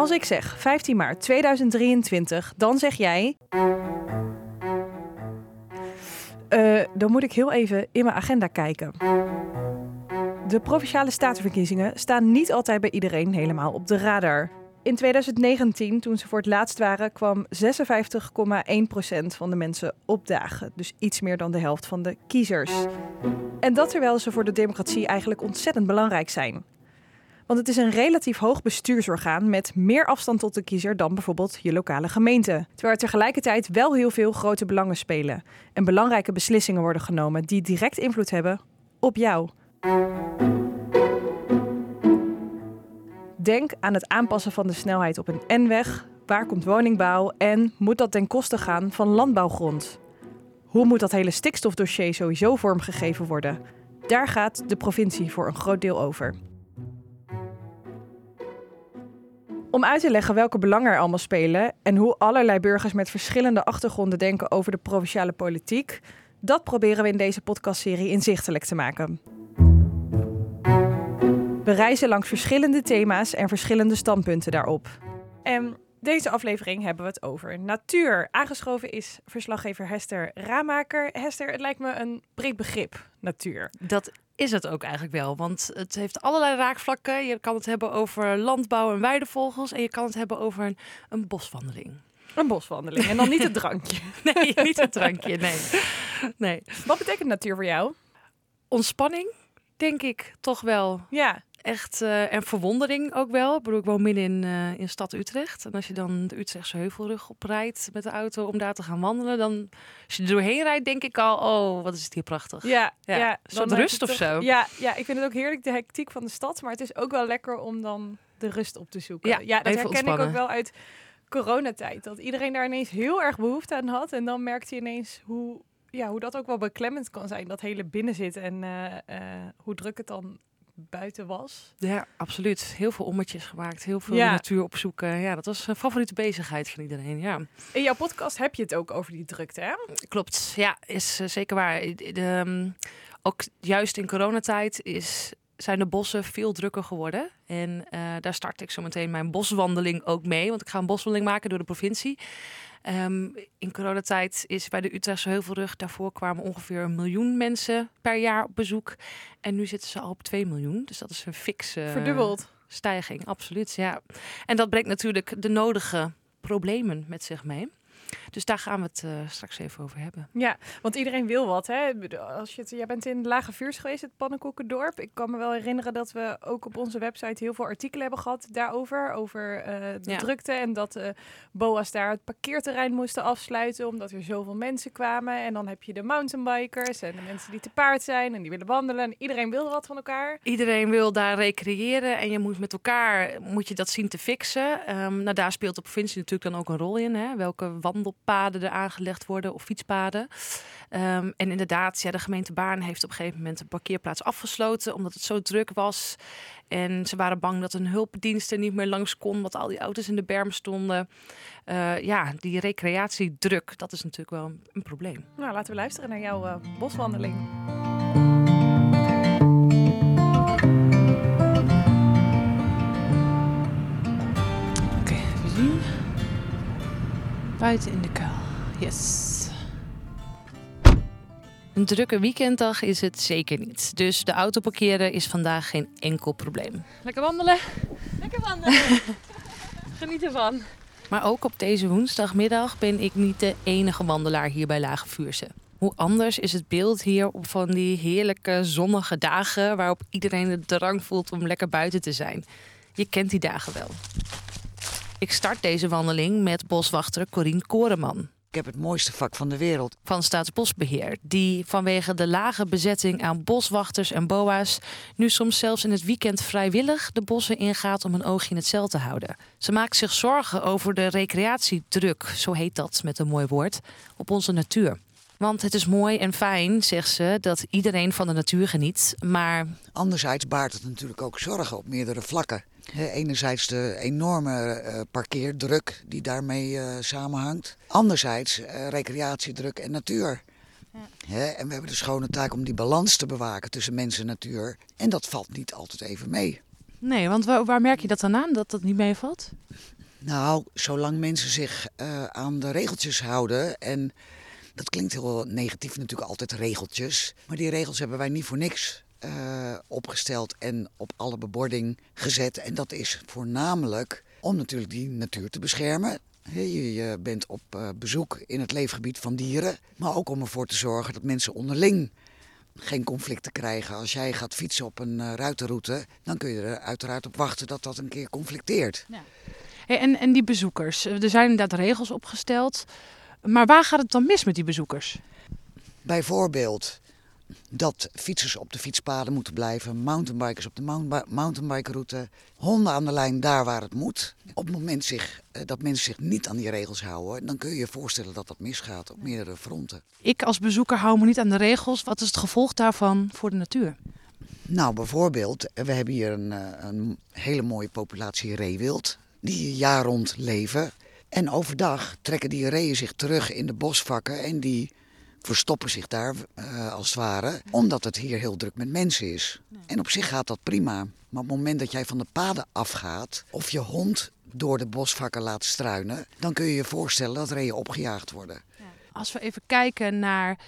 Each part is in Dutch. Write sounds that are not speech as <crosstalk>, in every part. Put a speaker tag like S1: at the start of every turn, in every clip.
S1: Als ik zeg 15 maart 2023, dan zeg jij. Uh, dan moet ik heel even in mijn agenda kijken. De provinciale statenverkiezingen staan niet altijd bij iedereen helemaal op de radar. In 2019, toen ze voor het laatst waren, kwam 56,1% van de mensen opdagen. Dus iets meer dan de helft van de kiezers. En dat terwijl ze voor de democratie eigenlijk ontzettend belangrijk zijn. Want het is een relatief hoog bestuursorgaan met meer afstand tot de kiezer dan bijvoorbeeld je lokale gemeente. Terwijl er tegelijkertijd wel heel veel grote belangen spelen en belangrijke beslissingen worden genomen die direct invloed hebben op jou. Denk aan het aanpassen van de snelheid op een N-weg. Waar komt woningbouw en moet dat ten koste gaan van landbouwgrond? Hoe moet dat hele stikstofdossier sowieso vormgegeven worden? Daar gaat de provincie voor een groot deel over. Om uit te leggen welke belangen er allemaal spelen en hoe allerlei burgers met verschillende achtergronden denken over de provinciale politiek, dat proberen we in deze podcastserie inzichtelijk te maken. We reizen langs verschillende thema's en verschillende standpunten daarop. En deze aflevering hebben we het over natuur. Aangeschoven is verslaggever Hester Ramaker. Hester, het lijkt me een breed begrip, natuur.
S2: Dat is het ook eigenlijk wel, want het heeft allerlei raakvlakken. Je kan het hebben over landbouw en weidevogels en je kan het hebben over een, een boswandeling.
S1: Een boswandeling en dan niet het drankje. <laughs>
S2: nee, niet het drankje, nee. nee.
S1: Wat betekent natuur voor jou?
S2: Ontspanning, denk ik toch wel.
S1: Ja
S2: echt uh, en verwondering ook wel. Ik bedoel, ik woon midden in, uh, in stad Utrecht. En als je dan de Utrechtse heuvelrug oprijdt met de auto om daar te gaan wandelen, dan als je er doorheen rijdt, denk ik al, oh, wat is het hier prachtig.
S1: Ja, ja. ja
S2: een soort rust of zo.
S1: Ja, ja, ik vind het ook heerlijk de hectiek van de stad, maar het is ook wel lekker om dan de rust op te zoeken.
S2: Ja,
S1: ja dat herken ik ook wel uit coronatijd. Dat iedereen daar ineens heel erg behoefte aan had. En dan merkte je ineens hoe, ja, hoe dat ook wel beklemmend kan zijn. Dat hele binnenzitten en uh, hoe druk het dan buiten was.
S2: Ja, absoluut. Heel veel ommetjes gemaakt, heel veel natuur opzoeken. Ja, dat was een favoriete bezigheid van iedereen. Ja.
S1: In jouw podcast heb je het ook over die drukte, hè?
S2: Klopt. Ja, is uh, zeker waar. De, um, ook juist in coronatijd is zijn de bossen veel drukker geworden. En uh, daar start ik zo meteen mijn boswandeling ook mee. Want ik ga een boswandeling maken door de provincie. Um, in coronatijd is bij de Utrechtse Heuvelrug, daarvoor kwamen ongeveer een miljoen mensen per jaar op bezoek. En nu zitten ze al op 2 miljoen. Dus dat is een fikse
S1: Verdubbeld.
S2: stijging, absoluut. Ja. En dat brengt natuurlijk de nodige problemen met zich mee. Dus daar gaan we het uh, straks even over hebben.
S1: Ja, want iedereen wil wat. Hè? Als je het, jij bent in Lage Vuurs geweest, het Pannenkoekendorp. Ik kan me wel herinneren dat we ook op onze website heel veel artikelen hebben gehad daarover. Over uh, de drukte en dat uh, BOA's daar het parkeerterrein moesten afsluiten omdat er zoveel mensen kwamen. En dan heb je de mountainbikers en de mensen die te paard zijn en die willen wandelen. En iedereen wil wat van elkaar.
S2: Iedereen wil daar recreëren en je moet met elkaar moet je dat zien te fixen. Um, nou, daar speelt de provincie natuurlijk dan ook een rol in. Hè? Welke wandelpaden er aangelegd worden of fietspaden. Um, en inderdaad, ja, de gemeente Baarn heeft op een gegeven moment een parkeerplaats afgesloten omdat het zo druk was. En ze waren bang dat een hulpdienst er niet meer langs kon, omdat al die auto's in de berm stonden. Uh, ja, die recreatiedruk, dat is natuurlijk wel een, probleem.
S1: Nou, laten we luisteren naar jouw uh, boswandeling.
S2: Buiten in de kuil. Yes. Een drukke weekenddag is het zeker niet. Dus de auto parkeren is vandaag geen enkel probleem.
S1: Lekker wandelen.
S3: Lekker wandelen. <laughs> Geniet ervan.
S2: Maar ook op deze woensdagmiddag ben ik niet de enige wandelaar hier bij Lage Vuurse. Hoe anders is het beeld hier op van die heerlijke zonnige dagen waarop iedereen de drang voelt om lekker buiten te zijn. Je kent die dagen wel. Ik start deze wandeling met boswachter Corine Koreman.
S4: Ik heb het mooiste vak van de wereld.
S2: Van Staatsbosbeheer, die vanwege de lage bezetting aan boswachters en boa's nu soms zelfs in het weekend vrijwillig de bossen ingaat om een oogje in het cel te houden. Ze maakt zich zorgen over de recreatiedruk, zo heet dat met een mooi woord, op onze natuur. Want het is mooi en fijn, zegt ze, dat iedereen van de natuur geniet, maar...
S4: Anderzijds baart het natuurlijk ook zorgen op meerdere vlakken. Enerzijds de enorme uh, parkeerdruk die daarmee uh, samenhangt. Anderzijds uh, recreatiedruk en natuur. Ja. en we hebben de schone taak om die balans te bewaken tussen mens en natuur. En dat valt niet altijd even mee.
S2: Nee, want waar, waar merk je dat dan aan, dat dat niet meevalt?
S4: Nou, zolang mensen zich uh, aan de regeltjes houden en dat klinkt heel negatief natuurlijk altijd regeltjes, maar die regels hebben wij niet voor niks uh, opgesteld en op alle bebording gezet. En dat is voornamelijk om natuurlijk die natuur te beschermen. Je bent op uh, bezoek in het leefgebied van dieren, maar ook om ervoor te zorgen dat mensen onderling geen conflicten krijgen. Als jij gaat fietsen op een uh, ruitenroute, dan kun je er uiteraard op wachten dat dat een keer conflicteert. Ja.
S2: Hey, en, en die bezoekers, er zijn inderdaad regels opgesteld. Maar waar gaat het dan mis met die bezoekers?
S4: Bijvoorbeeld dat fietsers op de fietspaden moeten blijven, mountainbikers op de mountainbikeroute, honden aan de lijn daar waar het moet. Op het moment zich, eh, dat mensen zich niet aan die regels houden, dan kun je je voorstellen dat dat misgaat op meerdere fronten.
S2: Ik als bezoeker hou me niet aan de regels. Wat is het gevolg daarvan voor de natuur?
S4: Nou, bijvoorbeeld, we hebben hier een, eh, een hele mooie populatie reewild, die jaar rond leven. En overdag trekken die reeën zich terug in de bosvakken en die verstoppen zich daar uh, als het ware, omdat het hier heel druk met mensen is. En op zich gaat dat prima. Maar op het moment dat jij van de paden afgaat of je hond door de bosvakken laat struinen, dan kun je je voorstellen dat reeën opgejaagd worden.
S2: Als we even kijken naar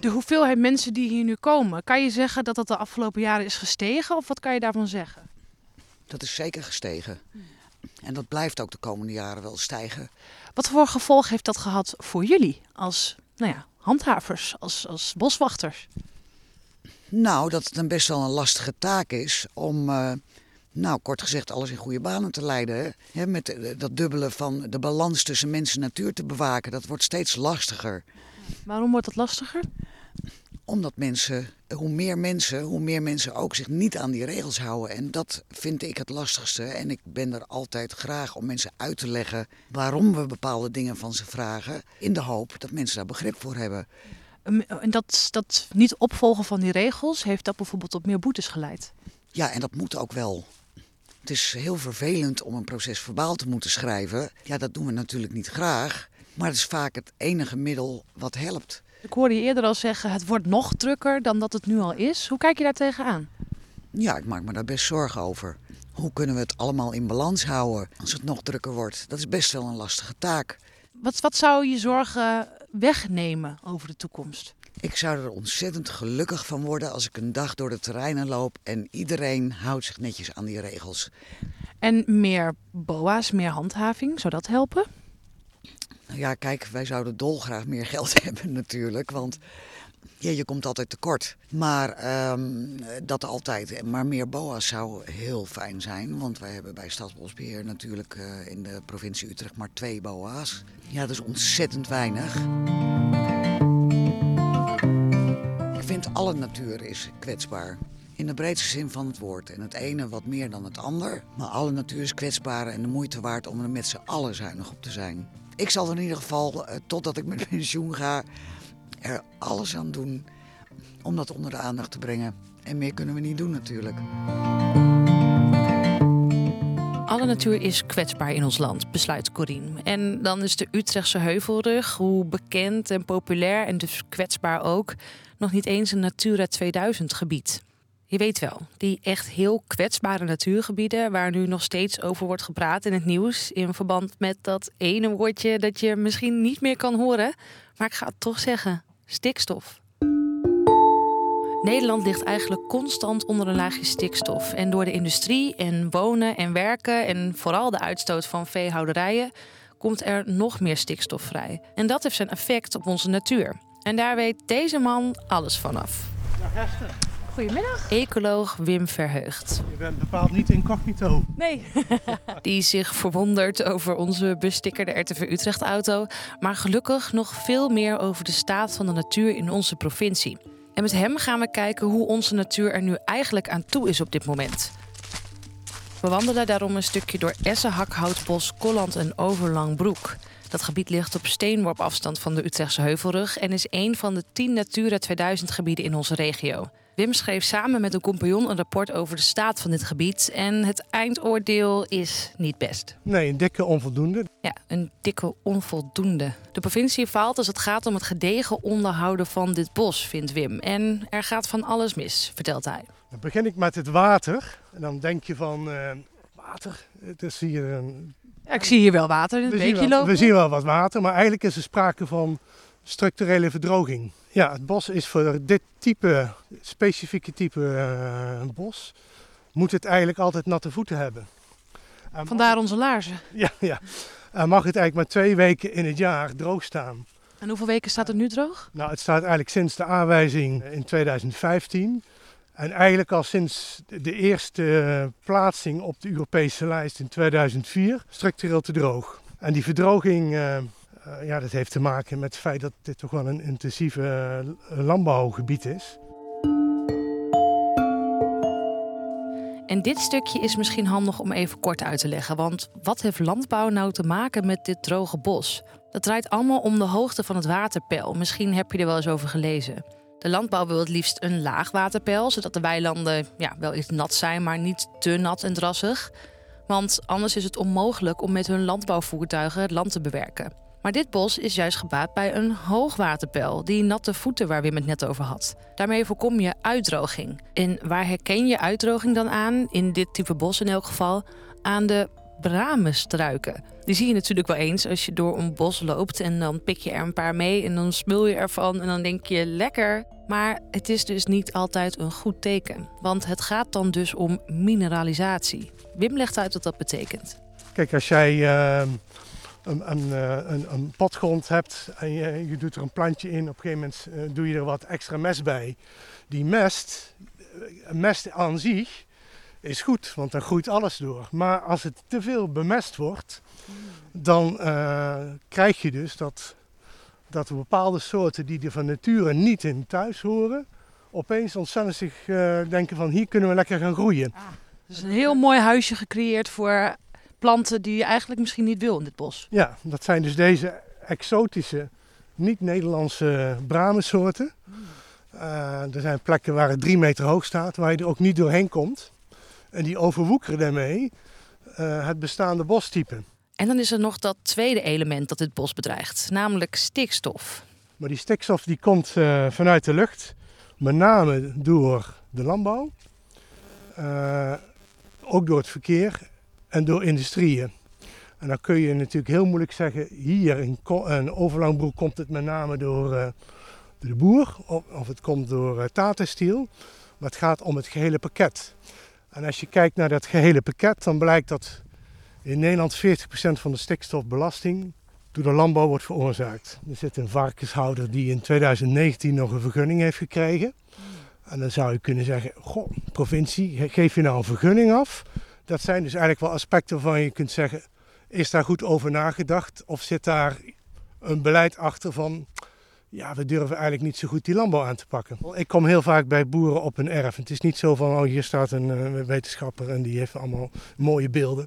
S2: de hoeveelheid mensen die hier nu komen, kan je zeggen dat dat de afgelopen jaren is gestegen of wat kan je daarvan zeggen?
S4: Dat is zeker gestegen. En dat blijft ook de komende jaren wel stijgen.
S2: Wat voor gevolg heeft dat gehad voor jullie als nou ja, handhavers, als, als boswachters?
S4: Nou, dat het een best wel een lastige taak is om, uh, nou kort gezegd, alles in goede banen te leiden. Hè? Met eh, dat dubbele van de balans tussen mens en natuur te bewaken, dat wordt steeds lastiger.
S2: Waarom wordt dat lastiger?
S4: Omdat mensen, hoe meer mensen, hoe meer mensen ook zich niet aan die regels houden. En dat vind ik het lastigste. En ik ben er altijd graag om mensen uit te leggen waarom we bepaalde dingen van ze vragen. In de hoop dat mensen daar begrip voor hebben.
S2: En dat, dat niet opvolgen van die regels, heeft dat bijvoorbeeld tot meer boetes geleid?
S4: Ja, en dat moet ook wel. Het is heel vervelend om een proces verbaal te moeten schrijven. Ja, dat doen we natuurlijk niet graag. Maar het is vaak het enige middel wat helpt.
S2: Ik hoorde je eerder al zeggen, het wordt nog drukker dan dat het nu al is. Hoe kijk je daar tegenaan?
S4: Ja, ik maak me daar best zorgen over. Hoe kunnen we het allemaal in balans houden als het nog drukker wordt? Dat is best wel een lastige taak.
S2: Wat, wat zou je zorgen wegnemen over de toekomst?
S4: Ik zou er ontzettend gelukkig van worden als ik een dag door de terreinen loop en iedereen houdt zich netjes aan die regels.
S2: En meer BOA's, meer handhaving, zou dat helpen?
S4: Ja, kijk, wij zouden dolgraag meer <laughs> geld hebben natuurlijk, want ja, je komt altijd tekort. Maar um, dat altijd. Maar meer BOA's zou heel fijn zijn, want wij hebben bij Stadsbosbeheer natuurlijk uh, in de provincie Utrecht maar twee BOA's. Ja, dat is ontzettend weinig. Ik vind alle natuur is kwetsbaar. In de breedste zin van het woord. En het ene wat meer dan het ander. Maar alle natuur is kwetsbaar en de moeite waard om er met z'n allen zuinig op te zijn. Ik zal in ieder geval, uh, totdat ik met <laughs> pensioen ga, er alles aan doen om dat onder de aandacht te brengen. En meer kunnen we niet doen natuurlijk.
S2: Alle natuur is kwetsbaar in ons land, besluit Corine. En dan is de Utrechtse heuvelrug, hoe bekend en populair en dus kwetsbaar ook, nog niet eens een Natura 2000 gebied. Je weet wel, die echt heel kwetsbare natuurgebieden waar nu nog steeds over wordt gepraat in het nieuws in verband met dat ene woordje dat je misschien niet meer kan horen, maar ik ga het toch zeggen: stikstof. Nederland ligt eigenlijk constant onder een laagje stikstof. En door de industrie en wonen en werken en vooral de uitstoot van veehouderijen komt er nog meer stikstof vrij. En dat heeft zijn effect op onze natuur. En daar weet deze man alles vanaf. Ja, Goedemiddag. Ecoloog Wim Verheugd.
S5: Je bent bepaald niet incognito.
S2: Nee. <laughs> Die zich verwondert over onze bestikkerde RTV Utrecht auto. Maar gelukkig nog veel meer over de staat van de natuur in onze provincie. En met hem gaan we kijken hoe onze natuur er nu eigenlijk aan toe is op dit moment. We wandelen daarom een stukje door Essen, Hakhoutbos, Kolland en Overlangbroek. Dat gebied ligt op steenworp afstand van de Utrechtse Heuvelrug en is een van de 10 Natura 2000 gebieden in onze regio. Wim schreef samen met een compagnon een rapport over de staat van dit gebied. En het eindoordeel is niet best.
S5: Nee, een dikke onvoldoende.
S2: Ja, een dikke onvoldoende. De provincie faalt als het gaat om het gedegen onderhouden van dit bos, vindt Wim. En er gaat van alles mis, vertelt hij.
S5: Dan begin ik met het water. En dan denk je van uh, water. Het is hier een.
S2: Ja, ik zie hier wel water in het beekje lopen.
S5: We zien wel wat water, maar eigenlijk is er sprake van structurele verdroging. Ja, het bos is voor dit type, specifieke type uh, bos, moet het eigenlijk altijd natte voeten hebben.
S2: Vandaar onze laarzen. <laughs>
S5: Ja, ja. En mag het eigenlijk maar twee weken in het jaar droog staan.
S2: En hoeveel weken staat het nu droog?
S5: Nou, het staat eigenlijk sinds de aanwijzing in 2015. En eigenlijk al sinds de eerste plaatsing op de Europese lijst in 2004 structureel te droog. En die verdroging, uh, ja, dat heeft te maken met het feit dat dit toch wel een intensieve uh, landbouwgebied is.
S2: En dit stukje is misschien handig om even kort uit te leggen. Want wat heeft landbouw nou te maken met dit droge bos? Dat draait allemaal om de hoogte van het waterpeil. Misschien heb je er wel eens over gelezen. De landbouw wil het liefst een laag waterpeil, zodat de weilanden ja, wel iets nat zijn, maar niet te nat en drassig. Want anders is het onmogelijk om met hun landbouwvoertuigen het land te bewerken. Maar dit bos is juist gebaat bij een hoogwaterpeil, die natte voeten waar Wim het net over had. Daarmee voorkom je uitdroging. En waar herken je uitdroging dan aan, in dit type bos in elk geval? Aan de bramenstruiken. Die zie je natuurlijk wel eens als je door een bos loopt en dan pik je er een paar mee en dan smul je ervan en dan denk je lekker. Maar het is dus niet altijd een goed teken, want het gaat dan dus om mineralisatie. Wim legt uit wat dat betekent.
S5: Kijk, als jij uh, een, eh, een, een, potgrond hebt en je, doet er een plantje in, op een gegeven moment uh, doe je er wat extra mest bij. Die mest, mest aan zich, is goed, want dan groeit alles door. Maar als het te veel bemest wordt, dan krijg je dus dat, dat bepaalde soorten die er van nature niet in thuis horen, opeens ontzettend zich denken van hier kunnen we lekker gaan groeien. Ah,
S2: dus een heel mooi huisje gecreëerd voor planten die je eigenlijk misschien niet wil in dit bos.
S5: Ja, dat zijn dus deze exotische, niet-Nederlandse bramensoorten. Uh, er zijn plekken waar het drie meter hoog staat, waar je er ook niet doorheen komt. En die overwoekeren daarmee uh, het bestaande bostype.
S2: En dan is er nog dat tweede element dat het bos bedreigt, namelijk stikstof.
S5: Maar die stikstof die komt uh, vanuit de lucht, met name door de landbouw, uh, ook door het verkeer en door industrieën. En dan kun je natuurlijk heel moeilijk zeggen, hier in, in Overlangbroek komt het met name door, uh, de boer of, of, het komt door uh, Tata Steel. Maar het gaat om het gehele pakket. En als je kijkt naar dat gehele pakket, dan blijkt dat in Nederland 40% van de stikstofbelasting door de landbouw wordt veroorzaakt. Er zit een varkenshouder die in 2019 nog een vergunning heeft gekregen. En dan zou je kunnen zeggen, goh, provincie, geef je nou een vergunning af? Dat zijn dus eigenlijk wel aspecten waarvan je kunt zeggen, is daar goed over nagedacht? Of zit daar een beleid achter van, ja, we durven eigenlijk niet zo goed die landbouw aan te pakken. Ik kom heel vaak bij boeren op een erf. Het is niet zo van, oh hier staat een uh, wetenschapper en die heeft allemaal mooie beelden.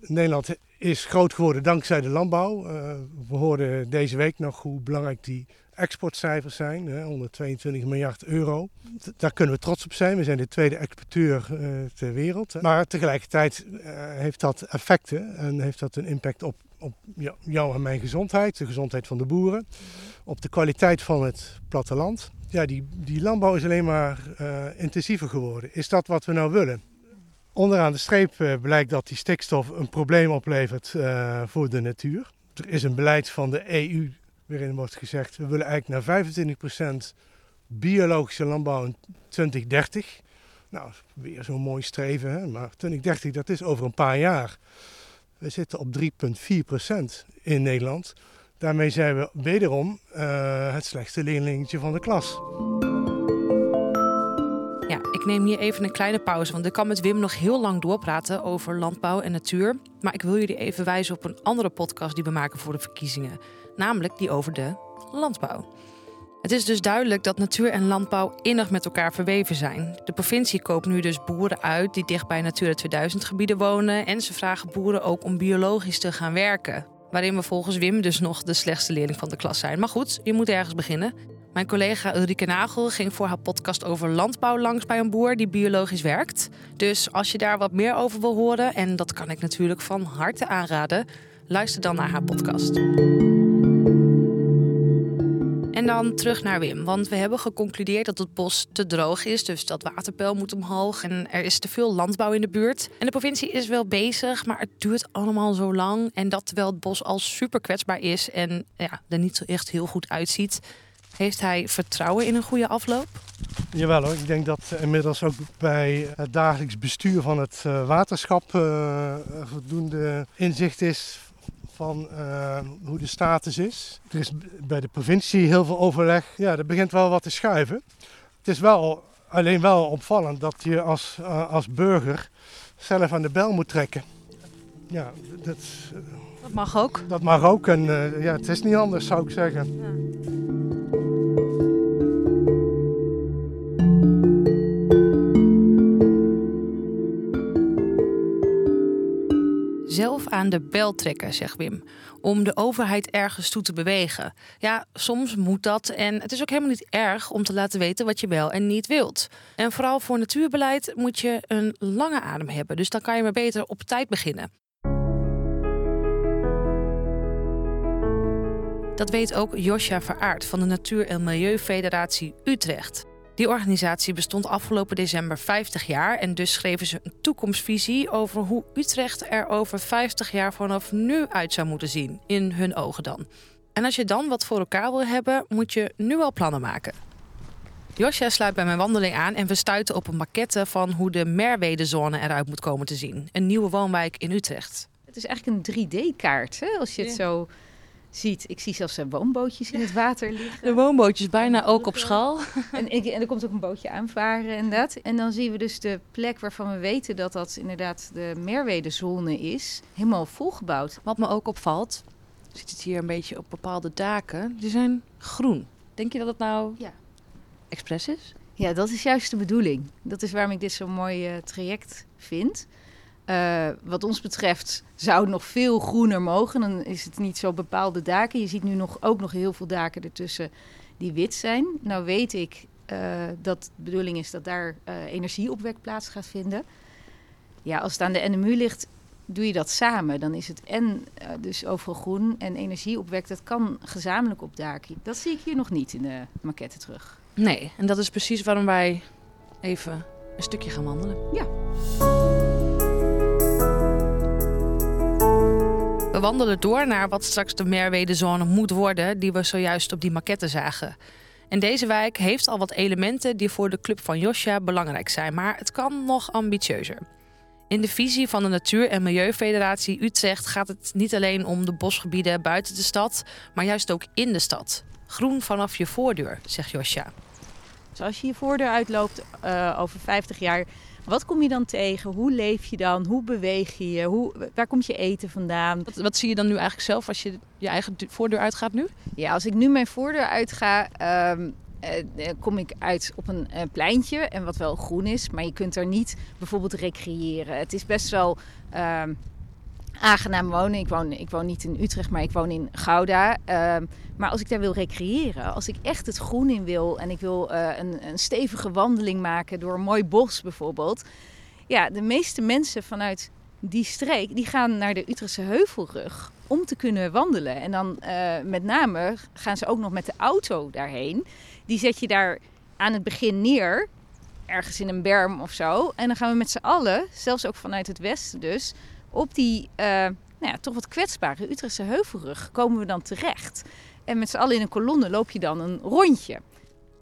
S5: Nederland is groot geworden dankzij de landbouw. Uh, we hoorden deze week nog hoe belangrijk die exportcijfers zijn, hè, 122 miljard euro. Daar kunnen we trots op zijn. We zijn de tweede exporteur uh, ter wereld. Maar tegelijkertijd heeft dat effecten en heeft dat een impact op, op jou en mijn gezondheid, de gezondheid van de boeren op de kwaliteit van het platteland. Ja, die, die landbouw is alleen maar uh, intensiever geworden. Is dat wat we nou willen? Onderaan de streep blijkt dat die stikstof een probleem oplevert voor de natuur. Er is een beleid van de EU waarin wordt gezegd... we willen eigenlijk naar 25% biologische landbouw in 2030. Nou, weer zo'n mooi streven, hè? maar 2030 dat is over een paar jaar. We zitten op 3,4% in Nederland... Daarmee zijn we wederom uh, het slechtste leerlingetje van de klas.
S2: Ik neem hier even een kleine pauze, want ik kan met Wim nog heel lang doorpraten over landbouw en natuur. Maar ik wil jullie even wijzen op een andere podcast die we maken voor de verkiezingen, namelijk die over de landbouw. Het is dus duidelijk dat natuur en landbouw innig met elkaar verweven zijn. De provincie koopt nu dus boeren uit die dicht bij Natura 2000 gebieden wonen en ze vragen boeren ook om biologisch te gaan werken. Waarin we volgens Wim dus nog de slechtste leerling van de klas zijn. Maar goed, je moet ergens beginnen. Mijn collega Ulrike Nagel ging voor haar podcast over landbouw langs bij een boer die biologisch werkt. Dus als je daar wat meer over wil horen, en dat kan ik natuurlijk van harte aanraden, luister dan naar haar podcast. En dan terug naar Wim, want we hebben geconcludeerd dat het bos te droog is, dus dat waterpeil moet omhoog en er is te veel landbouw in de buurt. En de provincie is wel bezig, maar het duurt allemaal zo lang en dat terwijl het bos al super kwetsbaar is en ja, er niet zo echt heel goed uitziet. Heeft hij vertrouwen in een goede afloop?
S5: Jawel hoor, ik denk dat inmiddels ook bij het dagelijks bestuur van het eh, waterschap uh, voldoende inzicht is van uh, hoe de status is. Er is bij de provincie heel veel overleg. Ja, er begint wel wat te schuiven. Het is wel alleen wel opvallend dat je als, uh, als burger zelf aan de bel moet trekken. Ja, dat,
S2: dat mag ook.
S5: Dat mag ook en uh, ja, het is niet anders zou ik zeggen. Ja.
S2: Zelf aan de bel trekken, zegt Wim. Om de overheid ergens toe te bewegen. Ja, soms moet dat. En het is ook helemaal niet erg om te laten weten wat je wel en niet wilt. En vooral voor natuurbeleid moet je een lange adem hebben. Dus dan kan je maar beter op tijd beginnen. Dat weet ook Josja Veraard van de Natuur- en Milieufederatie Utrecht. Die organisatie bestond afgelopen december 50 jaar en dus schreven ze een toekomstvisie over hoe Utrecht er over 50 jaar vanaf nu uit zou moeten zien, in hun ogen dan. En als je dan wat voor elkaar wil hebben, moet je nu al plannen maken. Josja sluit bij mijn wandeling aan en we stuiten op een maquette van hoe de Merwedezone eruit moet komen te zien. Een nieuwe woonwijk in Utrecht.
S6: Het is eigenlijk een 3D-kaart, als je het zo ziet. Ik zie zelfs woonbootjes in het water liggen.
S2: De woonbootjes bijna ook op schaal.
S6: En, en, er komt ook een bootje aanvaren inderdaad. En dan zien we dus de plek waarvan we weten dat dat inderdaad de Merwedezone is. Helemaal volgebouwd.
S2: Wat me ook opvalt, je ziet het hier een beetje op bepaalde daken. Die zijn groen. Denk je dat het nou ja. expres is?
S6: Ja, dat is juist de bedoeling. Dat is waarom ik dit zo'n mooi uh, traject vind. Uh, wat ons betreft zou het nog veel groener mogen. Dan is het niet zo bepaalde daken. Je ziet nu nog, ook nog heel veel daken ertussen die wit zijn. Nou weet ik uh, dat de bedoeling is dat daar uh, energieopwek plaats gaat vinden. Ja, als het aan de NMU ligt, doe je dat samen. Dan is het en dus overal groen en energieopwek. Dat kan gezamenlijk op daken. Dat zie ik hier nog niet in de maquette terug.
S2: Nee, en dat is precies waarom wij even een stukje gaan wandelen.
S6: Ja.
S2: We wandelen door naar wat straks de Merwedezone moet worden, die we zojuist op die maquette zagen. En deze wijk heeft al wat elementen die voor de club van Josja belangrijk zijn, maar het kan nog ambitieuzer. In de visie van de Natuur- en Milieufederatie Utrecht gaat het niet alleen om de bosgebieden buiten de stad, maar juist ook in de stad. Groen vanaf je voordeur, zegt Josja.
S6: Dus als je je voordeur uitloopt uh, over 50 jaar, wat kom je dan tegen? Hoe leef je dan? Hoe beweeg je je? Hoe, waar komt je eten vandaan?
S2: Wat, wat, zie je dan nu eigenlijk zelf als je je eigen voordeur uitgaat nu?
S6: Ja, als ik nu mijn voordeur uitga, um, uh, kom ik uit op een uh, pleintje en wat wel groen is. Maar je kunt er niet bijvoorbeeld recreëren. Het is best wel uh, aangenaam wonen. Ik woon, ik woon niet in Utrecht, maar ik woon in Gouda. Ehm, maar als ik daar wil recreëren, als ik echt het groen in wil en ik wil uh, een, een stevige wandeling maken door een mooi bos bijvoorbeeld. Ja, de meeste mensen vanuit die streek, die gaan naar de Utrechtse Heuvelrug om te kunnen wandelen. En dan uh, met name gaan ze ook nog met de auto daarheen. Die zet je daar aan het begin neer, ergens in een berm of zo. En dan gaan we met z'n allen, zelfs ook vanuit het westen dus, op die uh, nou ja, toch wat kwetsbare Utrechtse Heuvelrug komen we dan terecht. En met z'n allen in een kolonne loop je dan een rondje.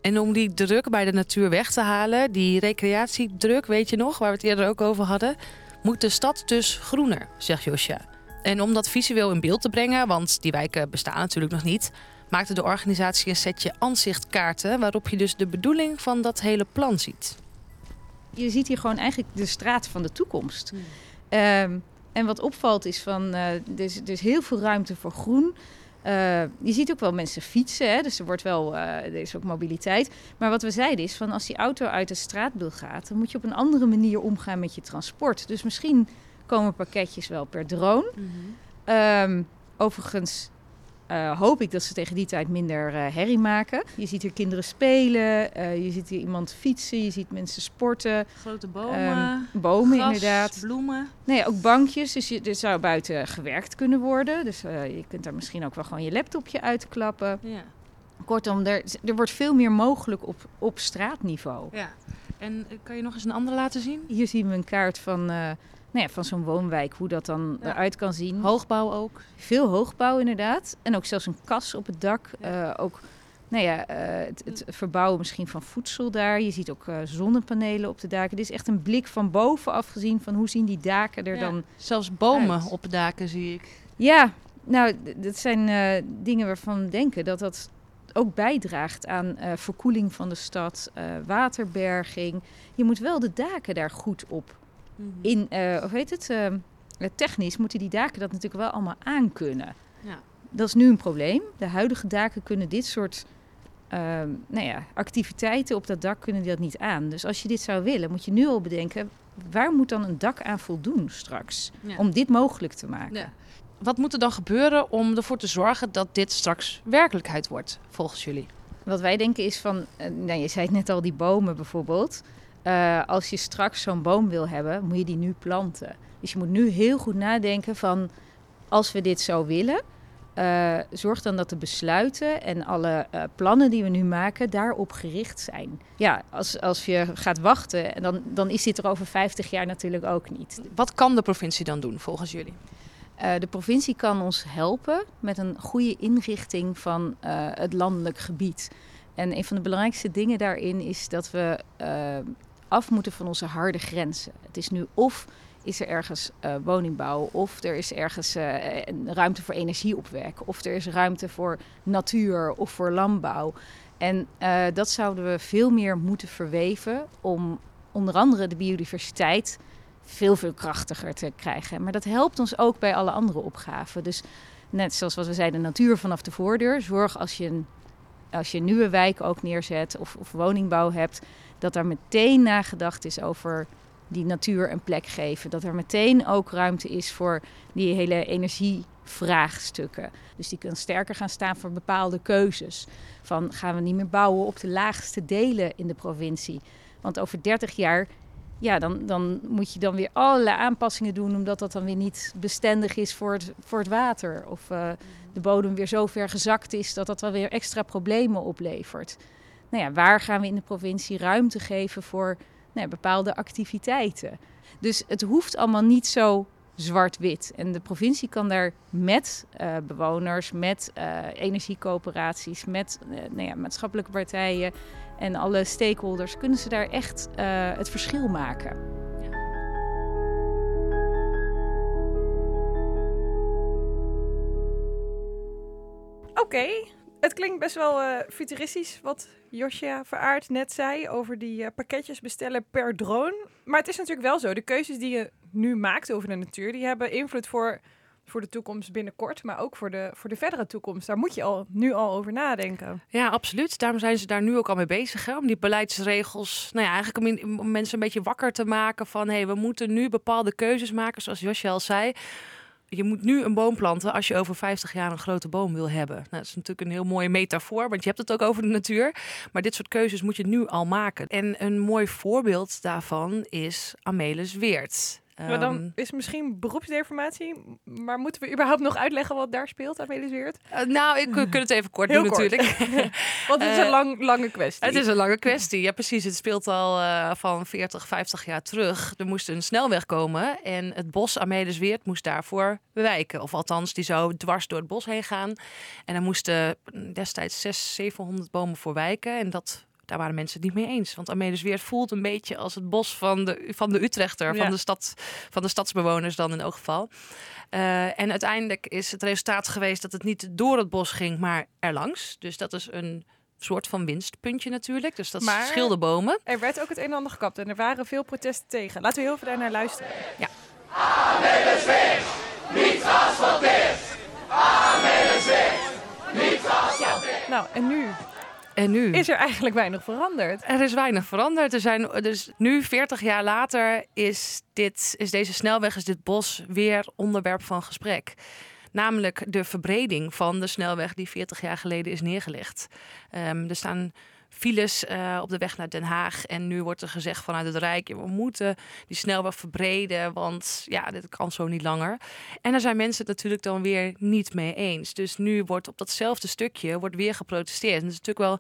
S2: En om die druk bij de natuur weg te halen, die recreatiedruk, weet je nog, waar we het eerder ook over hadden, moet de stad dus groener, zegt Josja. En om dat visueel in beeld te brengen, want die wijken bestaan natuurlijk nog niet, maakte de organisatie een setje aanzichtkaarten waarop je dus de bedoeling van dat hele plan ziet.
S6: Je ziet hier gewoon eigenlijk de straat van de toekomst. Hmm. Um, en wat opvalt is van, uh, is, is heel veel ruimte voor groen. Uh, je ziet ook wel mensen fietsen, hè? dus er, wordt wel, uh, er is ook mobiliteit. Maar wat we zeiden is, van als die auto uit het straatbeeld gaat... dan moet je op een andere manier omgaan met je transport. Dus misschien komen pakketjes wel per drone. Mm -hmm. um, overigens uh, hoop ik dat ze tegen die tijd minder uh, herrie maken. Je ziet hier kinderen spelen, uh, je ziet hier iemand fietsen, je ziet mensen sporten.
S2: Grote bomen,
S6: um, bomen
S2: gras,
S6: inderdaad.
S2: bloemen.
S6: Nee, ook bankjes, dus je, er zou buiten gewerkt kunnen worden. Dus je kunt daar misschien ook wel gewoon je laptopje uitklappen.
S2: Ja.
S6: Kortom, er, er wordt veel meer mogelijk op, op straatniveau.
S2: Ja. En eh, kan je nog eens een andere laten zien?
S6: Hier zien we een kaart van, nou ja, van zo'n woonwijk, hoe dat dan ja. eruit kan zien.
S2: Hoogbouw ook?
S6: Veel hoogbouw inderdaad. En ook zelfs een kas op het dak. Ja. Uh, ook nou ja, het, het, verbouwen misschien van voedsel daar. Je ziet ook zonnepanelen op de daken. Dit is echt een blik van bovenaf gezien van hoe zien die daken er dan
S2: Zelfs bomen uit. op daken zie ik.
S6: Ja, nou, dat zijn dingen waarvan we denken dat dat ook bijdraagt aan verkoeling van de stad, waterberging. Je moet wel de daken daar goed op. Mm -hmm. In, of heet het, technisch moeten die daken dat natuurlijk wel allemaal aankunnen. Ja. Dat is nu een probleem. De huidige daken kunnen dit soort nou ja, activiteiten op dat dak kunnen die dat niet aan. Dus als je dit zou willen, moet je nu al bedenken... waar moet dan een dak aan voldoen straks? Ja. Om dit mogelijk te maken. Ja
S2: wat moet er dan gebeuren om ervoor te zorgen dat dit straks werkelijkheid wordt, volgens jullie?
S6: Wat wij denken is van, nou, je zei het net al, die bomen bijvoorbeeld. Uh, als je straks zo'n boom wil hebben, moet je die nu planten. Dus je moet nu heel goed nadenken van, als we dit zo willen, uh, zorg dan dat de besluiten en alle uh, plannen die we nu maken daarop gericht zijn. Ja, als, als je gaat wachten, dan, dan is dit er over 50 jaar natuurlijk ook niet.
S2: Wat kan de provincie dan doen volgens jullie?
S6: Uh, de provincie kan ons helpen met een goede inrichting van het landelijk gebied. En een van de belangrijkste dingen daarin is dat we af moeten van onze harde grenzen. Het is nu of is er ergens woningbouw, of er is ergens ruimte voor energieopwek, of er is ruimte voor natuur of voor landbouw. En dat zouden we veel meer moeten verweven om onder andere de biodiversiteit veel, veel krachtiger te krijgen. Maar dat helpt ons ook bij alle andere opgaven. Dus net zoals wat we zeiden, natuur vanaf de voordeur. Zorg als je een, als je nieuwe wijk ook neerzet of, of woningbouw hebt, dat daar meteen nagedacht is over die natuur een plek geven. Dat er meteen ook ruimte is voor die hele energievraagstukken. Dus die kunnen sterker gaan staan voor bepaalde keuzes. Van gaan we niet meer bouwen op de laagste delen in de provincie? Want over 30 jaar ja, dan, dan moet je dan weer allerlei aanpassingen doen, omdat dat dan weer niet bestendig is voor het, voor het water. Of uh, de bodem weer zo ver gezakt is dat dat wel weer extra problemen oplevert. Nou ja, waar gaan we in de provincie ruimte geven voor nou ja, bepaalde activiteiten? Dus het hoeft allemaal niet zo zwart-wit. En de provincie kan daar met uh, bewoners, met uh, energiecoöperaties, met nou ja, maatschappelijke partijen en alle stakeholders, kunnen ze daar echt het verschil maken.
S1: Oké, het klinkt best wel futuristisch wat Josja Veraard net zei over die uh, pakketjes bestellen per drone. Maar het is natuurlijk wel zo, de keuzes die je nu maakt over de natuur, die hebben invloed voor voor de toekomst binnenkort, maar ook voor de, voor de verdere toekomst. Daar moet je al, nu al over nadenken.
S2: Ja, absoluut. Daarom zijn ze daar nu ook al mee bezig. Hè? Om die beleidsregels, nou ja, eigenlijk om, om mensen een beetje wakker te maken van hé, hey, we moeten nu bepaalde keuzes maken, zoals Josje al zei je moet nu een boom planten als je over 50 jaar een grote boom wil hebben. Nou, dat is natuurlijk een heel mooie metafoor, want je hebt het ook over de natuur. Maar dit soort keuzes moet je nu al maken. En een mooi voorbeeld daarvan is Amelis Weert.
S1: Maar dan ehm, is misschien beroepsdeformatie. Maar moeten we überhaupt nog uitleggen wat daar speelt aan Weert?
S2: Uh, nou, ik kan het even kort <laughs> doen natuurlijk. <laughs>
S1: Want het is een eh, lang, lange kwestie.
S2: Het is een lange kwestie. Ja, precies. Het speelt al uh, van 40, 50 jaar terug. Er moest een snelweg komen en het bos Amelisweert moest daarvoor wijken. Of althans, die zou dwars door het bos heen gaan. En er moesten destijds 600, 700 bomen voor wijken. En dat daar waren mensen het niet mee eens. Want Amelisweert voelt een beetje als het bos van de, van de Utrechter, van, de stad, van de stadsbewoners dan in elk geval. Uh, en uiteindelijk is het resultaat geweest dat het niet door het bos ging, maar erlangs. Dus dat is een soort van winstpuntje natuurlijk. Dus dat maar scheelde bomen.
S1: Er werd ook het een en ander gekapt en er waren veel protesten tegen. Laten we heel veel daarnaar luisteren.
S2: Ja.
S7: Amelisweert, niet geasfalteerd. Amelisweert, niet geasfalteerd.
S1: Ja. Nou, en nu
S2: en nu?
S1: Is er eigenlijk weinig veranderd?
S2: Er is weinig veranderd. Er zijn, dus nu, 40 jaar later, is, dit, is deze snelweg, is dit bos weer onderwerp van gesprek. Namelijk de verbreding van de snelweg die 40 jaar geleden is neergelegd. Um, er staan files uh, op de weg naar Den Haag. En nu wordt er gezegd vanuit het Rijk, we moeten die snelweg verbreden, want ja, dit kan zo niet langer. En daar zijn mensen het natuurlijk dan weer niet mee eens. Dus nu wordt op datzelfde stukje wordt weer geprotesteerd. En dat is natuurlijk wel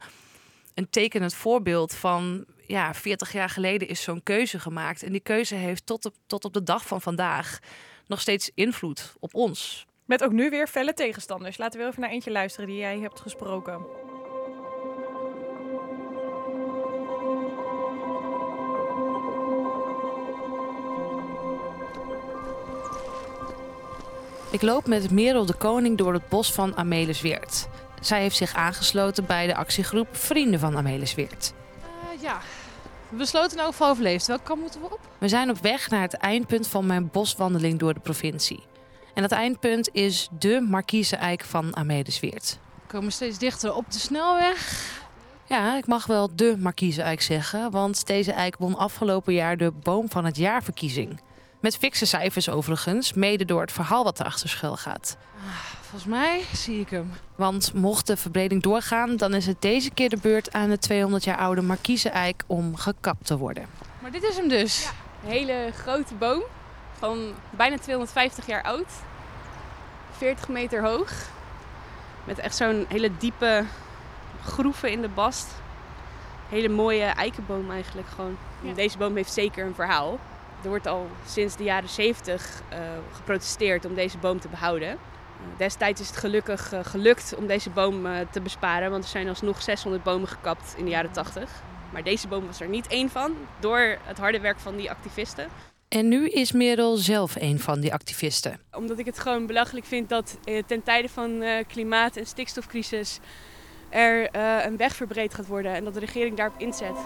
S2: een tekenend voorbeeld van ja, 40 jaar geleden is zo'n keuze gemaakt. En die keuze heeft tot op, tot op de dag van vandaag nog steeds invloed op ons.
S1: Met ook nu weer felle tegenstanders. Laten we even naar eentje luisteren die jij hebt gesproken.
S2: Ik loop met Merel de Koning door het bos van Amelisweert. Zij heeft zich aangesloten bij de actiegroep Vrienden van Amelisweert.
S3: Uh, ja, we besloten nou voor overleefd. Welke kant moeten we op?
S2: We zijn op weg naar het eindpunt van mijn boswandeling door de provincie. En dat eindpunt is de Markieze Eik van Amelisweert.
S3: We komen steeds dichter op de snelweg.
S2: Ja, ik mag wel de Markieze Eik zeggen, want deze eik won afgelopen jaar de Boom van het Jaarverkiezing. Met fikse cijfers overigens, mede door het verhaal wat erachter schuil gaat.
S3: Ah, volgens mij zie ik hem.
S2: Want mocht de verbreding doorgaan, dan is het deze keer de beurt aan de 200 jaar oude Markiezeneik om gekapt te worden.
S3: Maar dit is hem dus.
S8: Ja, een hele grote boom van bijna 250 jaar oud. 40 meter hoog. Met echt zo'n hele diepe groeven in de bast. Hele mooie eikenboom eigenlijk gewoon. Deze boom heeft zeker een verhaal. Er wordt al sinds de jaren 70 uh, geprotesteerd om deze boom te behouden. Uh, destijds is het gelukkig uh, gelukt om deze boom te besparen, want er zijn alsnog 600 bomen gekapt in de jaren 80. Maar deze boom was er niet één van, door het harde werk van die activisten.
S2: En nu is Merel zelf een van die activisten.
S8: Omdat ik het gewoon belachelijk vind dat ten tijde van klimaat- en stikstofcrisis er een weg verbreed gaat worden en dat de regering daarop inzet.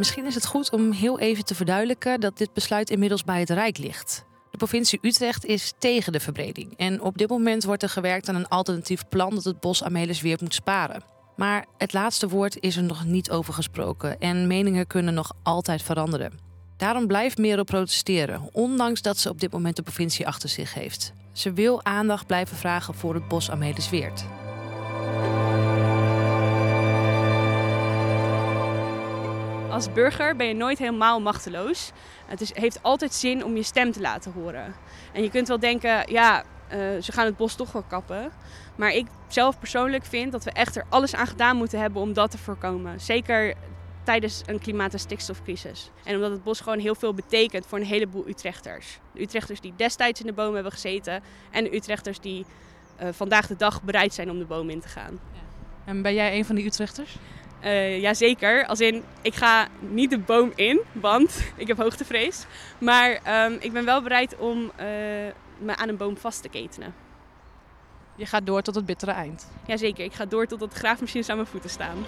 S2: Misschien is het goed om heel even te verduidelijken dat dit besluit inmiddels bij het Rijk ligt. De provincie Utrecht is tegen de verbreding en op dit moment wordt er gewerkt aan een alternatief plan dat het bos Amelisweert moet sparen. Maar het laatste woord is er nog niet over gesproken en meningen kunnen nog altijd veranderen. Daarom blijft Merel protesteren, ondanks dat ze op dit moment de provincie achter zich heeft. Ze wil aandacht blijven vragen voor het bos Amelisweert.
S8: Als burger ben je nooit helemaal machteloos. Het is, heeft altijd zin om je stem te laten horen. En je kunt wel denken, ja, uh, ze gaan het bos toch wel kappen. Maar ik zelf persoonlijk vind dat we echt er alles aan gedaan moeten hebben om dat te voorkomen. Zeker tijdens een klimaat- en stikstofcrisis. En omdat het bos gewoon heel veel betekent voor een heleboel Utrechters. De Utrechters die destijds in de boom hebben gezeten en de Utrechters die uh, vandaag de dag bereid zijn om de boom in te gaan.
S3: En ben jij een van die Utrechters?
S8: Uh, Jazeker, als in ik ga niet de boom in, want ik heb hoogtevrees. Maar um, ik ben wel bereid om uh, me aan een boom vast te ketenen.
S3: Je gaat door tot het bittere eind?
S8: Jazeker, ik ga door tot het graafmachines aan mijn voeten staan.